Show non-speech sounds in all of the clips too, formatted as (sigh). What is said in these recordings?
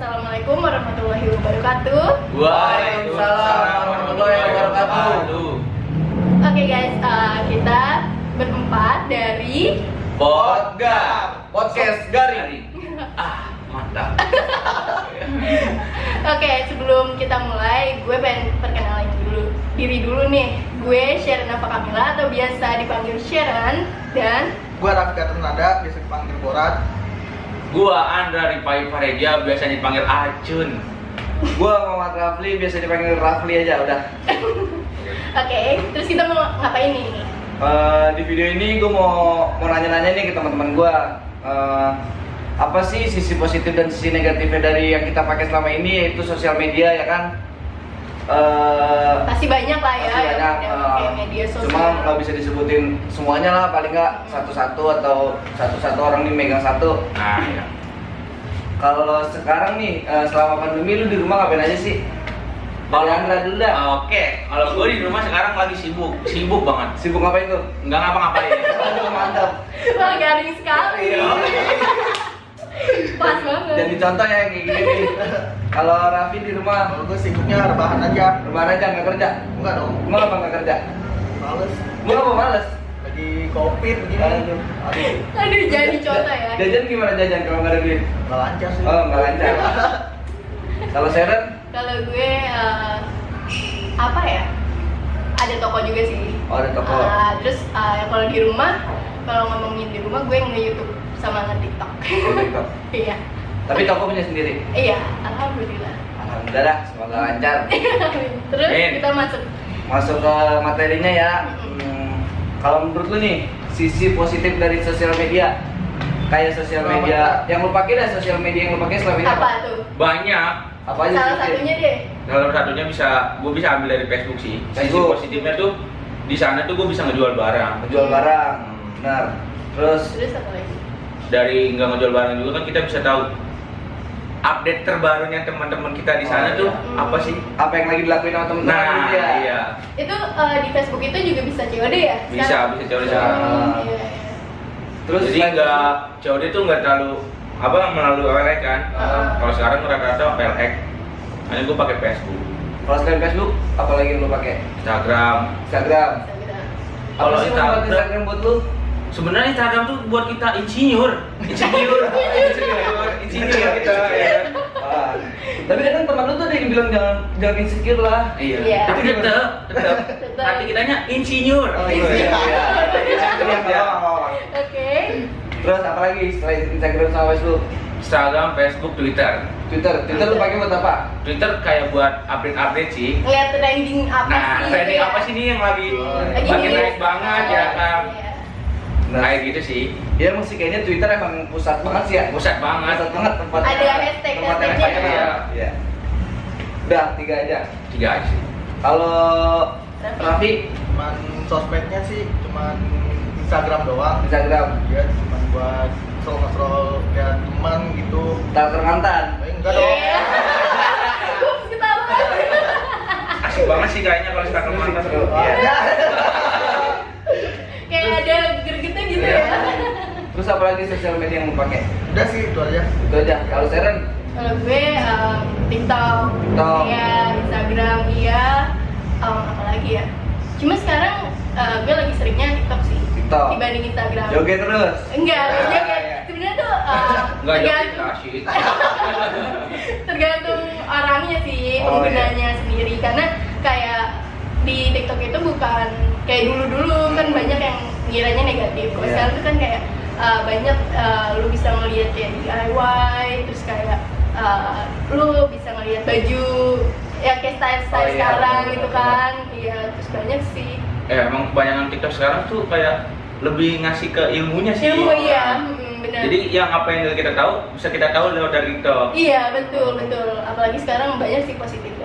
Assalamualaikum warahmatullahi wabarakatuh. Waalaikumsalam warahmatullahi wabarakatuh. Oke guys, uh, kita berempat dari Podcast Podcast Gari. Ah, mantap. (laughs) Oke, sebelum kita mulai, gue pengen perkenalan dulu diri dulu nih. Gue Sharon Nafa Kamila atau biasa dipanggil Sharon dan Gua Raffi Nada, biasa dipanggil Borat. Gua Andra Ripai Pareja, biasa dipanggil Acun. Gua Muhammad Rafli, biasa dipanggil Rafli aja udah. (laughs) Oke, terus kita mau ngapain nih? Eh, di video ini gue mau mau nanya-nanya nih ke teman-teman gue Eh, apa sih sisi positif dan sisi negatifnya dari yang kita pakai selama ini yaitu sosial media ya kan? Eh, Pasti banyak lah ya pasti yang banyak, eh, pakai media sosial. Cuma nggak bisa disebutin semuanya lah, paling nggak satu-satu atau satu-satu orang nih megang satu. Nah, ya. Kalau sekarang nih eh, selama pandemi lu di rumah ngapain aja sih? Dari Andra dulu dah. Ah, Oke, kalau gue di rumah sekarang lagi sibuk, sibuk banget. Sibuk ngapain tuh? Nggak ngapa-ngapain. (laughs) Mantap. Wah, garing sekali. Iya. Pas banget. Jadi contoh ya kayak gini nih. Kalau Raffi di rumah Kalau gua sibuknya rebahan aja. Lebaran aja nggak kerja? Enggak dong. Emang apa nggak kerja? Males. Lu apa males? Lagi covid begini. Aduh. Aduh. Aduh, jadi contoh ya. Jajan gimana jajan kalau nggak ada duit? Nggak lancar sih. Oh nggak lancar. (laughs) Kalau Sharon? Kalau gue eh, apa ya? Ada toko juga sih. Oh ada toko. Ah, terus eh, kalau di rumah, kalau ngomongin di rumah gue nge-YouTube sama nge-TikTok. Oh, TikTok. (laughs) Iya. Tapi toko punya sendiri. Iya, alhamdulillah. Alhamdulillah dah, semoga lancar. (laughs) terus Amin. kita masuk Masuk ke materinya ya. Hmm, kalau menurut lu nih sisi positif dari sosial media kayak sosial media yang lu pakai dah sosial media yang lu pakai selama ini apa tuh? Banyak. Apa aja Salah sih? satunya deh. Salah satunya bisa, gue bisa ambil dari Facebook sih. Sisi Facebook. positifnya tuh di sana tuh gue bisa ngejual barang. Menjual barang. Benar. Terus Terus apa lagi? Dari nggak ngejual barang juga kan kita bisa tahu update terbarunya teman-teman kita di sana Oh, tuh iya. apa sih? apa yang lagi dilakuin sama temen-temen Nah, gitu ya? iya. Itu eh, di Facebook itu juga bisa COD ya? Bisa, sekarang? bisa COD Hmm, sekarang. iya, iya. Terus Jadi nggak COD tuh nggak terlalu apa melalui OLX kan. Ah. Kalau sekarang rata-rata OLX. Hanya gue pakai Facebook, Kalau selain Facebook, apa lagi yang lu pakai? Instagram. Instagram. Instagram. Apa Kalau sih Instagram- Instagram buat lu? Sebenarnya Instagram tuh buat kita insinyur, insinyur, (laughs) insinyur, insinyur kita. Ya. Ah. Tapi kadang teman lu tuh ada yang bilang jangan jangan insecure lah. Iya. Iya. Tapi tetap, tetap. Hati kitanya insinyur. Oh iya. iya. Oke. Terus apa lagi selain Instagram sama Facebook? Instagram, Facebook, Twitter. Twitter, Twitter lu pakai buat apa? Twitter kayak buat update-update sih. Ngeliat trending apa Nah, sih? trending gitu ya? apa sih nih yang lagi Lagi naik banget ya kan? Iya. Nah, Kayak gitu sih. ya emang sih kayaknya Twitter emang pusat banget sih ya. Pusat banget. Pusat banget tempat. Ada hashtag, tempat yang hype ya. Iya. Udah tiga aja. Tiga aja sih. Kalau Raffi? Cuman sosmednya sih cuman Instagram doang. Instagram Ya cuman buat scroll-scroll ya teman gitu. Talker mantan. Eh, enggak dong. Iya. Ups, ketawa. Asik banget sih kayaknya kalau Instagram mantan. Iya. (laughs) Ya. Kayak ada gergetnya gitu Iya. ya. Terus apa lagi sosial media yang lu pakai? Udah sih itu aja. Itu aja. Kalau Sharon Kalau gue um, TikTok, TikTok. iya, Instagram, iya, um, apa lagi ya? Cuma sekarang uh, gue lagi seringnya TikTok sih TikTok. dibanding Instagram. Joget terus. Enggak, Ah, enggak. iya. Sebenarnya tuh uh, Enggak joget tergantung, (laughs) (laughs) tergantung orangnya sih Oh, penggunanya sendiri karena kayak di TikTok itu bukan kayak dulu-dulu kan banyak yang ngiranya negatif. Kalau Iya. sekarang tuh kan kayak uh, banyak uh, lu bisa ngelihat kayak DIY, terus kayak uh, lu bisa ngelihat baju ya kayak style-style Oh, iya, sekarang gitu kan. Iya, terus banyak sih. Eh, emang kebanyakan TikTok sekarang tuh kayak lebih ngasih ke ilmunya sih. Ilmu iya, hmm, benar. Jadi yang apa yang kita tahu bisa kita tahu lewat dari TikTok. Iya betul betul. Apalagi sekarang banyak sih positifnya.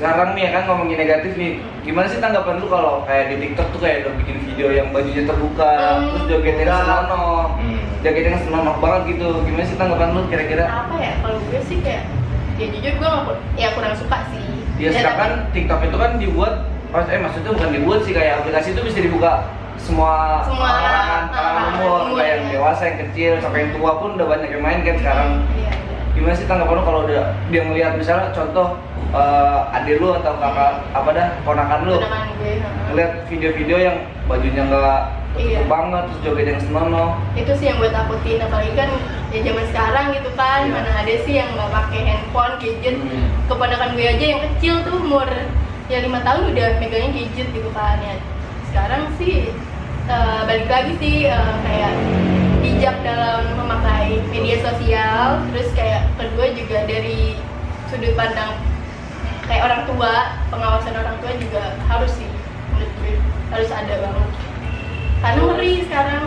Sekarang nih ya kan ngomongin negatif nih. Gimana sih tanggapan lu kalau kayak di TikTok tuh kayak udah bikin video yang bajunya terbuka, Hmm. terus jogetnya Udah. senonoh. Hmm. Jogetnya senonoh banget gitu. Gimana sih tanggapan lu kira-kira? Apa ya? Kalau gue sih kayak ya jujur gue nggak kur- ya kurang suka sih. Ya sedangkan TikTok itu kan dibuat pas eh maksudnya bukan dibuat sih kayak aplikasi itu bisa dibuka semua Semua kalangan kalangan umur umur, kayak yang ya. dewasa yang kecil sampai yang tua pun udah banyak yang main kan sekarang Hmm, iya, iya. Gimana sih tanggapan lu kalau udah dia ngeliat misalnya contoh eh, adik lu atau kakak apa dah ponakan lu ngeliat video-video yang bajunya nggak Iya. banget terus joget yang senonoh itu sih yang gue takutin apalagi kan ya zaman sekarang gitu kan Iya. mana ada sih yang nggak pakai handphone gadget Hmm. keponakan gue aja yang kecil tuh umur ya lima tahun udah megangnya gadget gitu kan ya sekarang sih eh, balik lagi sih eh, kayak bijak dalam memakai media sosial. Terus kayak kedua juga dari sudut pandang kayak orang tua pengawasan orang tua juga harus sih menurut gue harus ada banget. Karena ngeri sekarang.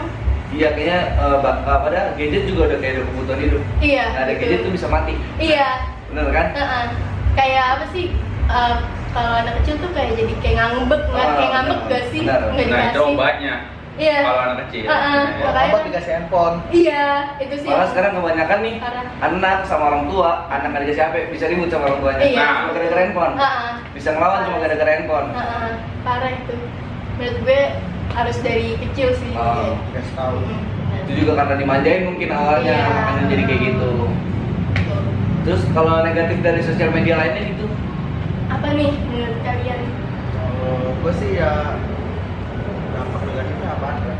Iya kayaknya eh, ba- apa dah gadget juga udah kayak udah kebutuhan hidup. Iya nggak ada gadget tuh bisa mati. Iya. Bener kan? Heeh. kayak apa sih eh, kalau anak kecil tuh kayak jadi kayak ngambek nggak Ah, kayak ngambek benar. gak sih? nggak Nah itu dikasih obatnya. Iya Kalau anak kecil. Heeh. Ya. Makanya- Apa dikasih handphone? iya itu sih malah sekarang kebanyakan nih Parah. anak sama orang tua anak nggak dikasih HP bisa ribut sama orang tuanya Iya. cuma gara-gara handphone Heeh. bisa ngelawan cuma gara-gara handphone Heeh. parah itu menurut gue harus dari kecil sih Oh. kayak. Kasih tahu. Itu juga karena dimanjain mungkin awalnya Iya. makanya jadi kayak gitu terus kalau negatif dari sosial media lainnya gitu apa nih menurut kalian Kalau gue sih ya apa ya?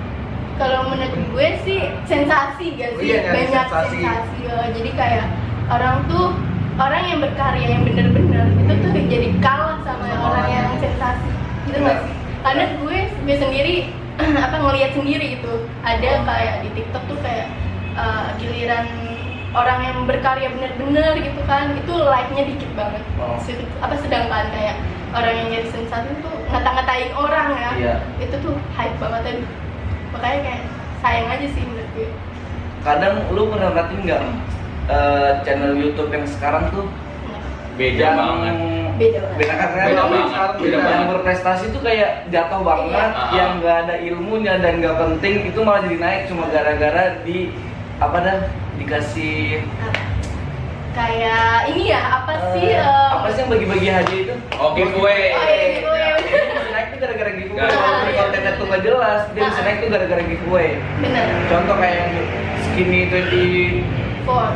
kalau menurut gue sih sensasi gak Oh sih iya, nyari banyak sensasi. sensasi, oh. jadi kayak orang tuh orang yang berkarya yang bener-bener itu tuh jadi kalah sama Sama orang yang sensasi gitu Benar. nggak sih karena gue gue sendiri (clears throat) apa ngelihat sendiri gitu ada Oh. kayak di TikTok tuh kayak eh, giliran orang yang berkarya bener-bener gitu kan itu like-nya dikit banget Oh. Apa sedangkan kayak orang yang nyari sensasi tuh ngata-ngatain orang ya Iya. itu tuh hype banget aduh makanya kayak sayang aja sih menurut gue kadang lu pernah perhatiin nggak eh, channel YouTube yang sekarang tuh Beda yang banget. beda banget beda kan Beda Yang- banget, beda yang banget. berprestasi tuh kayak jatuh banget Iya. yang nggak ada ilmunya dan nggak penting itu malah jadi naik cuma gara-gara di apa dah dikasih kayak ini ya apa sih em, apa sih yang bagi-bagi hadiah itu Oh, giveaway. Oh, iya, giveaway. Bisa naik tuh gara-gara giveaway Gara-gara walaupun giveaway. kontennya tuh nggak jelas dia bisa Ah. naik tuh gara-gara giveaway bener contoh kayak yang skinny 20 for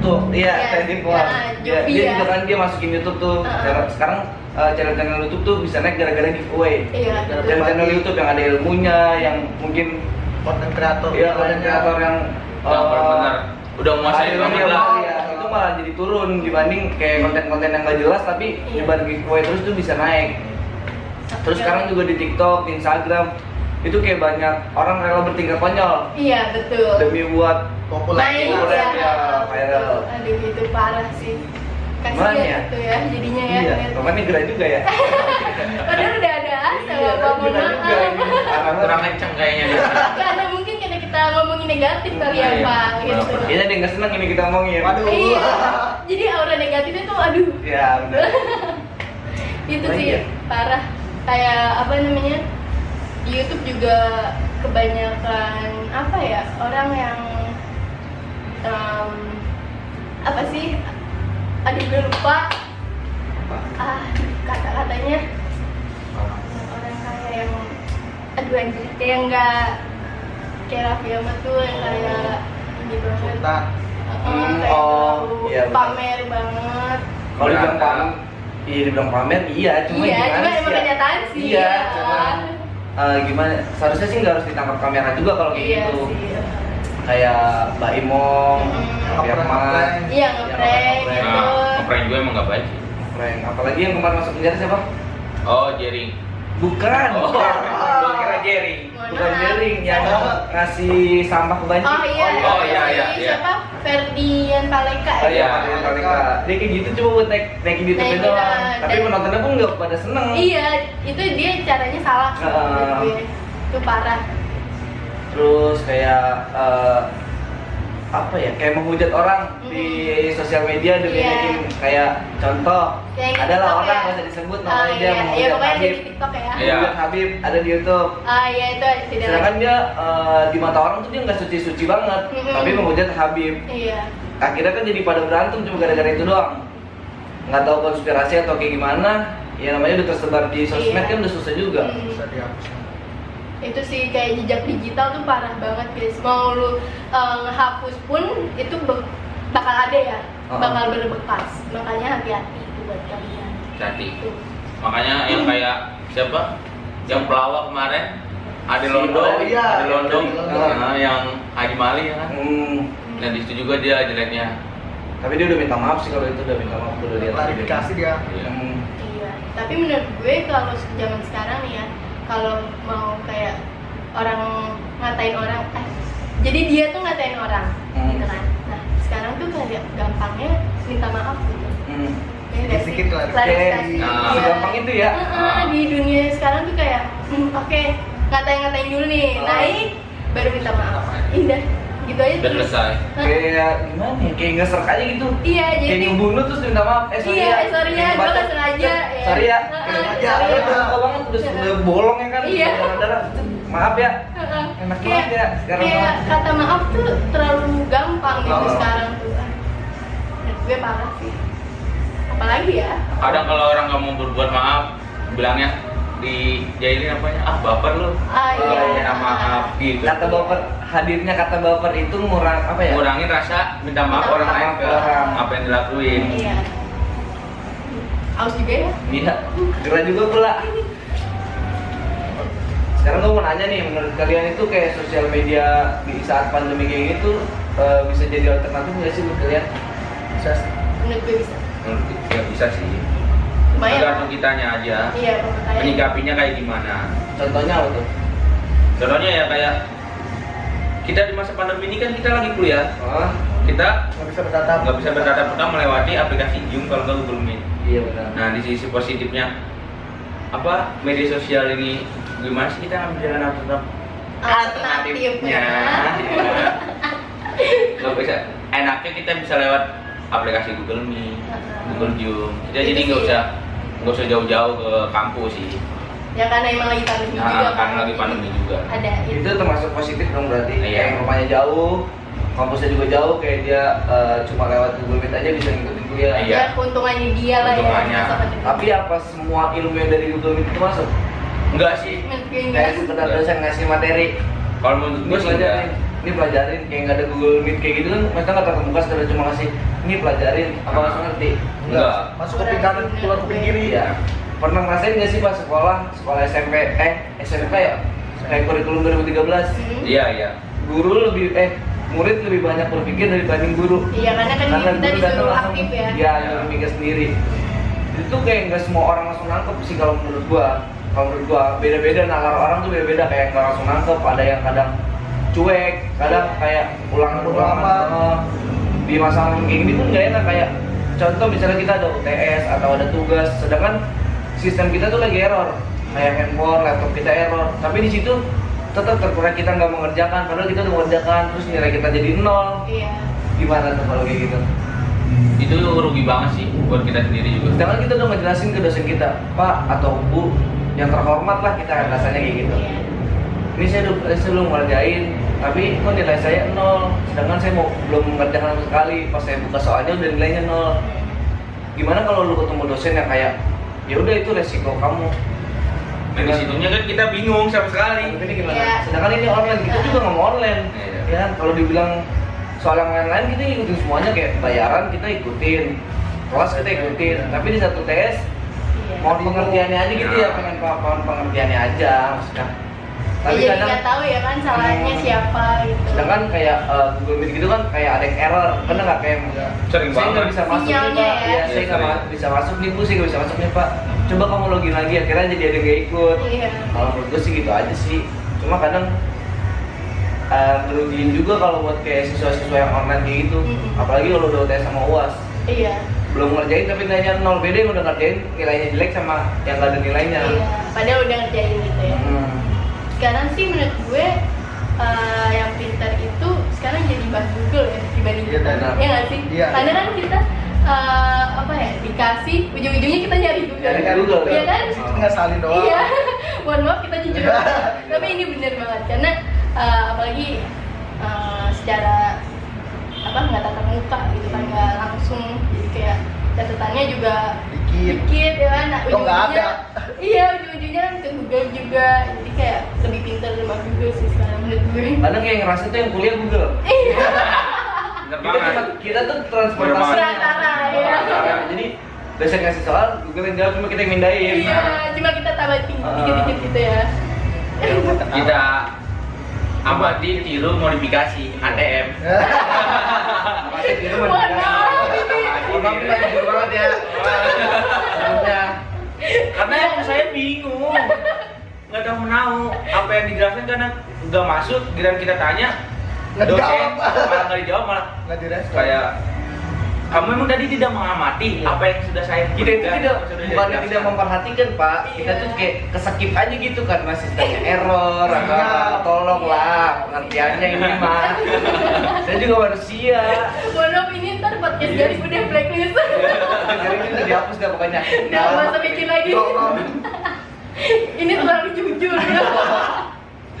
tuh iya Yes. tadi gua Ah, dia, Jovi dia ya. juga kan dia masukin YouTube tuh Ah. Cara- sekarang eh, channel-channel YouTube tuh bisa naik gara-gara giveaway iya channel-channel YouTube yang ada ilmunya yang mungkin Konten kreator. ya konten kreator yang Udah eh, benar-benar udah menguasai banget lah. Ya, itu malah jadi turun dibanding kayak konten-konten yang gak jelas tapi Iya. nyebar giveaway terus tuh bisa naik terus sekarang juga di TikTok, di Instagram itu kayak banyak orang rela bertingkah konyol iya betul demi buat Populer. populer, ya, ya, viral. aduh itu parah sih kasihan ya? gitu ya jadinya ya iya, ngeliat. makanya gerah juga ya (laughs) padahal udah ada asa Iya. Parah (laughs) Kurang kenceng kayaknya karena ngomongin negatif kali ya Iya. pak gitu. Kayaknya dia nggak seneng ini kita ngomongin. Waduh. iya jadi aura negatifnya tuh aduh (laughs) ya benar. Itu sih iya. parah. Kayak apa namanya di YouTube juga kebanyakan apa ya orang yang em, apa sih aduh gue lupa. Ah kata-katanya. Orang kayak yang aduh anjir kayak nggak kayak Raffi Ahmad tuh yang kayak ini banget Sultan. Hmm, kayak oh, terlalu iya, pamer banget kalau dibilang Berada. pamer iya dibilang pamer iya cuma iya gimana cuma sih emang ya? kenyataan sih iya ya. cuma eh, gimana seharusnya sih nggak harus ditangkap kamera juga kalau kayak iya gitu sih kayak Mbak Imong, Mm-mm. Raffi Ahmad, iya Iya, ngeprank ngeprank. gitu Nah, ngeprank gue emang gak baik sih. Prank. Apalagi yang kemarin masuk penjara siapa? Oh, Jering. Bukan. Oh, Jering. Bukan. Jering yang ngasih sampah ke banjir. oh iya Oh, iya, iya, Si iya. siapa Ferdian Paleka Oh iya, Iya. Fadil Paleka. Dia kayak gitu cuma buat naik naikin di Naikin, doang. ah, Tapi penontonnya pun nggak pada seneng. iya itu dia caranya salah Ah. itu parah Terus kayak eh, apa ya? Kayak menghujat orang di sosial media demi Iya. naikin kayak contoh Kayak adalah TikTok orang ya. nggak usah disebut Ah, namanya dia iya, iya menghujat pokoknya ada Habib. di TikTok ya Iya. Menghujat Habib ada di YouTube. ah iya itu tidak Sedangkan dia eh, di mata orang tuh dia nggak suci-suci banget, Mm-mm. tapi menghujat Habib. iya Akhirnya kan jadi pada berantem cuma gara-gara itu doang. Nggak tahu konspirasi atau kayak gimana. Ya namanya udah tersebar di sosmed Iya. kan udah susah juga. Hmm. Bisa dihapus. Itu sih kayak jejak digital tuh parah banget guys mau lu eh, ngehapus pun itu be- bakal ada ya Oh. bakal berbekas makanya hati-hati itu buat kalian Hati. Tuh. Makanya yang kayak siapa? Yang pelawak kemarin Si- Londo, oh iya, Ade Londo. Nah, yang Haji Mali ya kan. Hmm. Dan di situ juga dia jeleknya. Tapi dia udah minta maaf sih kalau itu udah minta maaf udah lihat klarifikasi dia Iya. Hmm. Iya, tapi menurut gue kalau zaman sekarang nih ya, kalau mau kayak orang ngatain orang, eh, jadi dia tuh ngatain orang, Hmm. gitu kan. Nah, sekarang tuh kayak gampangnya minta maaf gitu. Hmm. Ya? Sedikit klarifikasi. Nah, segampang itu ya? Di dunia sekarang tuh kayak, hmm, oke, ngatain-ngatain dulu nih, Oh. naik, baru minta maaf. Indah, gitu aja terus. selesai. Kayak gimana ya? Kayak ngeserk aja gitu. Iya, Kayak jadi ngebunuh terus minta maaf. Eh sorry Iya, ya. eh, sorry ya, Kayak gua baca. nggak sengaja, ya. Sorry ya. Heeh, Kayak sorry aja. ya. Udah lama banget udah udah bolong ya kan. Iya. Maaf ya. Heeh. Enak kayak, banget ya sekarang kayak maaf. kata maaf tuh terlalu gampang gitu sekarang tuh Ah, gue parah sih apalagi ya Kadang kalau orang nggak mau berbuat maaf, bilangnya di jailin apanya? Ah, baper lu. ah Oh, iya Minta maaf gitu. Kata baper hadirnya kata baper itu ngurang apa ya? Ngurangin rasa minta maaf orang lain ke orang. apa yang dilakuin. iya aus juga ya Iya. Gerah juga pula. Sekarang gue mau nanya nih, menurut kalian itu kayak sosial media di saat pandemi kayak gitu eh, bisa jadi alternatif nggak sih buat kalian? bisa menurut gue bisa Menurut gue bisa sih. Lumayan Tergantung kitanya aja. iya Menyikapinya kayak gimana. Contohnya apa tuh? Contohnya ya kayak kita di masa pandemi ini kan kita lagi kuliah. Oh, Kita nggak bisa bertatap nggak bisa bertatap muka melewati aplikasi Zoom kalau nggak Google Meet. iya benar. Nah di sisi positifnya apa media sosial ini gimana sih kita ambil jalan alternatif alternatifnya nggak bisa enaknya kita bisa lewat aplikasi Google Meet, Google Zoom. Kita jadi nggak usah nggak usah jauh-jauh ke kampus sih. ya karena emang lagi pandemi juga Nah, kan karena lagi pandemi juga. ada Itu termasuk positif dong berarti. Iya. Kayak yang rumahnya jauh, kampusnya juga jauh, kayak dia eh, cuma lewat Google Meet aja bisa ngikutin kuliah. Iya. ya keuntungannya dia lah ya Keuntungannya. Tapi apa semua ilmu yang dari Google Meet itu masuk? Enggak sih. Kayak sekedar dosen ngasih materi, Kalau menurut gue sih pelajarin, ini pelajarin, kayak nggak ada Google Meet kayak gitu kan mereka nggak tatap muka sekedar cuma ngasih ini pelajarin, apa langsung ngerti? Enggak. masuk ke kanan keluar kuping kiri Iya. Pernah ngerasain nggak sih pas sekolah, sekolah SMP, eh SMK ya? Kayak kurikulum 2013 Hmm. Iya iya. Guru lebih, eh murid lebih banyak berpikir dibanding guru iya karena kan kita guru datang disuruh langsung, aktif ya Iya, nyuruh mikir sendiri Itu kayak nggak semua orang langsung nangkep sih kalau menurut gua Kalau menurut gua, beda-beda nalar orang tuh beda-beda Kayak nggak langsung nangkep, ada yang kadang cuek Kadang kayak ulang-ulang Ulang-ulang. Di masa kayak gini pun nggak enak. Kayak Contoh misalnya kita ada UTS atau ada tugas Sedangkan sistem kita tuh lagi error. Kayak handphone, laptop kita error. Tapi di situ tetap terkira kita nggak mengerjakan. Padahal kita udah mengerjakan, terus nilai kita jadi nol. Iya. Gimana tuh kalau kayak gitu? Itu rugi banget sih buat kita sendiri juga. Sedangkan kita udah ngejelasin ke dosen kita, Pak atau Bu yang terhormat lah kita rasanya kayak gitu. iya. Ini saya udah saya belum ngerjain, tapi kok nilai saya nol. Sedangkan saya mau belum mengerjakan sama sekali. Pas saya buka soalnya udah nilainya nol. Gimana kalau lu ketemu dosen yang kayak, ya udah itu resiko kamu. Nah, di situnya kan kita bingung sama sekali. Ini gimana? Iya. Sedangkan ini online, kita juga nggak mau online. Iya. Ya kan? kalau dibilang soal yang lain-lain kita ikutin semuanya kayak bayaran kita ikutin, kelas kita ikutin. Tapi di satu tes iya mohon pengertiannya aja gitu ya Nah. pengen pengertiannya aja maksudnya tapi ya, jadi kadang nggak tahu ya kan salahnya Hmm. siapa gitu. Sedangkan kayak eh, Google Meet gitu kan kayak ada yang error. Bener nggak kayak Sering saya nggak bisa masuk nih pak. ya. ya, saya nggak Iya, bisa masuk nih bu. Saya nggak bisa masuk nih pak. Coba kamu login lagi akhirnya jadi ada yang nggak ikut. Iya. Kalau menurut gue sih gitu aja sih. Cuma kadang eh, ngerugiin juga kalau buat kayak siswa-siswa yang online kayak gitu. Mm-mm. apalagi kalau udah UTS sama UAS iya. Belum ngerjain tapi nilainya nol. Beda yang udah ngerjain nilainya jelek sama yang nggak ada nilainya. Iya padahal udah ngerjain gitu ya. Hmm. Sekarang sih menurut gue eh, yang pintar itu sekarang jadi bahas Google ya dibanding Iya, benar. ya nggak sih? Iya. karena kan kita eh, apa ya dikasih ujung-ujungnya kita nyari Google. Nyari Google, iya kan? Nggak salin doang. Iya. (laughs) Mohon maaf kita jujur (laughs) tapi ini benar banget karena eh, apalagi eh, secara apa nggak tatap muka gitu kan nggak langsung. Jadi kayak catatannya juga dikit. dikit ya kan? Nah, Oh, ujung-ujungnya (laughs) iya ujung-ujungnya kan ke Google juga. Jadi kayak lebih pintar sama Google sih sekarang menurut gue. Kadang kayak ngerasa tuh yang kuliah Google. Iya. Kita kita tuh transportasi. Perantara, ya. jadi biasa ngasih soal Google yang jawab cuma kita yang mindahin. Iya, cuma kita tambah tinggi dikit-dikit gitu ya. Kita amati tiru modifikasi ATM. Rumah Mohon maaf, ini. Mohon maaf jujur banget ya Karena emang saya bingung. Nggak tahu menahu apa yang dijelaskan karena nggak masuk. Giliran kita tanya, Nggak dosen dijawab. malah nggak dijawab malah nggak direspon kayak kamu emang tadi tidak mengamati apa yang sudah saya kita itu tidak bukan jelaskan. tidak memperhatikan pak kita Iya. tuh kayak kesakip aja gitu karena sistemnya error atau apa tolong lah pengertiannya ini (laughs) mah saya juga manusia Mohon maaf ini ntar podcast jadi udah blacklist. jadi ini udah dihapus dah pokoknya Nggak usah bikin lagi. Tolong. Ini terlalu jujur. (laughs)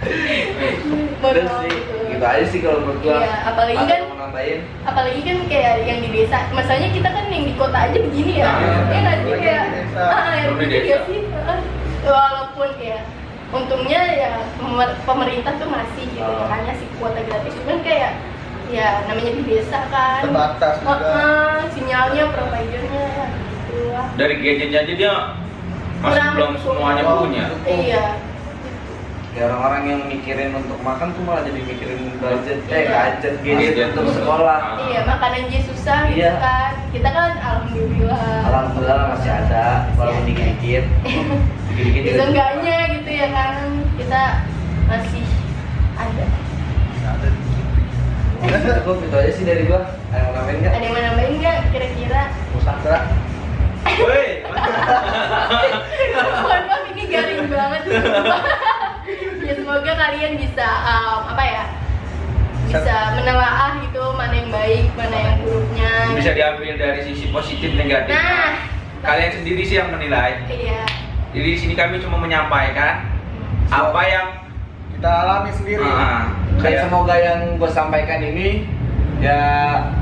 Maaf sih. Gitu. aja sih kalau menurut gua. Iya, apalagi kan yang nambahin. apalagi kan kayak yang di desa. Masalahnya kita kan yang di kota aja begini ya. Nah, ya nggak sih? kayak desa. ah ya Belum di gitu desa. nggak sih. Ah, walaupun kayak untungnya ya pemer- pemerintah tuh masih gitu Ah. makanya sih kuota gratis. Cuman kayak ya namanya di desa kan. Terbatas Ah, juga. ah, sinyalnya providernya ya gitu lah. Dari gadgetnya aja dia masih Kurang belum semuanya Oh, punya. iya ya orang-orang yang mikirin untuk makan tuh malah jadi mikirin budget eh Iya. gadget gadget Gadget. untuk sekolah. Ah. iya makanan aja susah gitu Iya. kan. Kita kan alhamdulillah. Alhamdulillah masih ada walaupun dikit-dikit. (laughs) Dikit-dikit juga seenggaknya gitu ya kan kita masih ada. Cukup itu aja sih dari gua. Ada yang mau nambahin nggak? Ada yang mau nambahin nggak kira-kira? Pusaka Woi, mohon (laughs) maaf ini garing banget (laughs) kalian bisa um, apa ya bisa menelaah gitu mana yang baik mana yang buruknya. Bisa diambil dari sisi positif negatif. nah Kalian sendiri sih yang menilai. iya. Jadi di sini kami cuma menyampaikan apa yang kita alami sendiri. Ah, dan kayak semoga yang gue sampaikan ini ya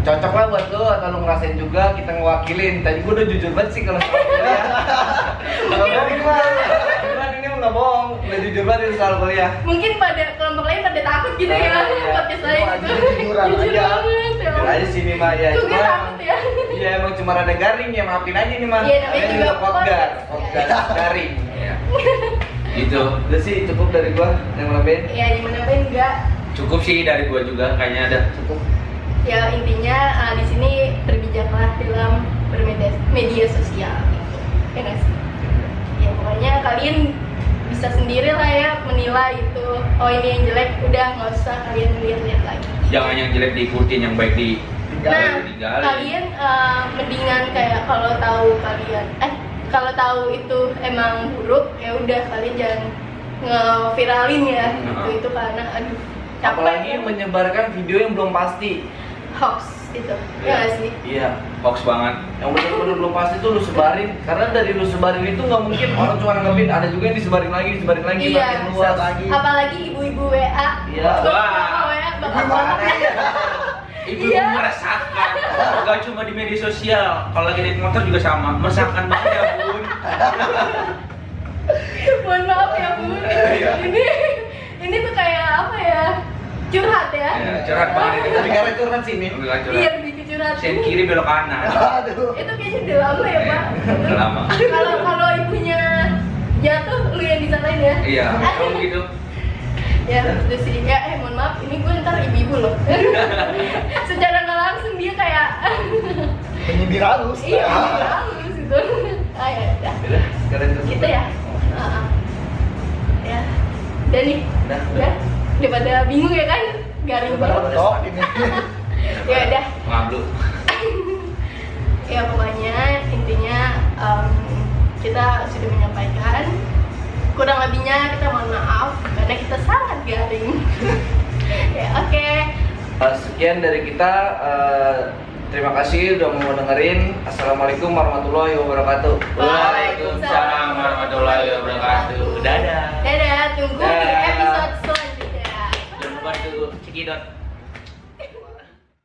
cocok lah buat lo atau lo ngerasain juga kita ngewakilin. Tadi gue udah jujur banget sih kalau soal kuliah kalau (laughs) gue ini nggak bohong banget ini soal kuliah. Mungkin pada kelompok lain pada takut gitu ya. Ah, iya. podcast lain Wah, gitu. jujuran jujur aja. banget ya jujur aja sini mah ya cuma takut ya. Iya emang cuma rada garing ya. Maafin aja nih mah Iya, namanya juga podcast. podcast. podcast garing. Ya. (laughs) Itu udah sih cukup dari gua. Yang lebih ya yang nambahin enggak. Cukup sih dari gua juga kayaknya ada. cukup. Ya intinya ah, di sini berbijaklah dalam bermedia media sosial. Gitu. ya ya pokoknya kalian bisa sendiri lah ya menilai itu oh ini yang jelek udah nggak usah kalian lihat-lihat lagi Jangan yang jelek diikutin, yang baik di nah kalian eh, mendingan kayak kalau tahu kalian eh kalau tahu itu emang buruk ya udah kalian jangan ngeviralin ya gitu Nah. itu karena aduh capek apalagi ya. menyebarkan video yang belum pasti hoax itu ya nggak sih iya hoax banget. yang benar-benar belum pasti tuh lu sebarin karena dari lu sebarin itu nggak mungkin (laughs) orang cuma nanggepin ada juga yang disebarin lagi disebarin lagi Iya. makin luas lagi apalagi ibu-ibu WA Iya. (laughs) Bapak WA bapak bapak Ibu Iya. meresahkan. Gak cuma di media sosial, kalau lagi naik motor juga sama. Meresahkan banget ya bun. (laughs) mohon maaf ya bun Iya. ini ini tuh kayak apa ya curhat ya. Ya, curhat banget tapi karena curhat. sini Udah curhat. iya lebih ke curhat. Sen kiri belok kanan. aduh. Itu kayaknya udah lama ya pak. Udah lama. (laughs) kalau kalau ibunya jatuh lu yang disalahin ya? Iya, kalau gitu. ya itu sih. Ya eh mohon maaf. Ini gue ntar ibu-ibu loh. (laughs) Secara nggak langsung dia kayak (laughs) penyindir halus iya halus gitu. Ah ya udah tutup gitu ya. Heeh. ya. Dan nih. Udah, udah. Udah udah pada bingung ya kan? Garing banget (laughs) ya udah. Ngablu. (laughs) ya pokoknya intinya em, kita sudah menyampaikan. Kurang lebihnya kita mohon maaf karena kita sangat garing. (laughs) Ya oke. Uh, sekian dari kita. Uh, terima kasih udah mau dengerin. Assalamualaikum warahmatullahi wabarakatuh. Waalaikumsalam warahmatullahi wabarakatuh. Dadah. dadah tunggu di Dadah. episode selanjutnya Jangan lupa itu cekidot.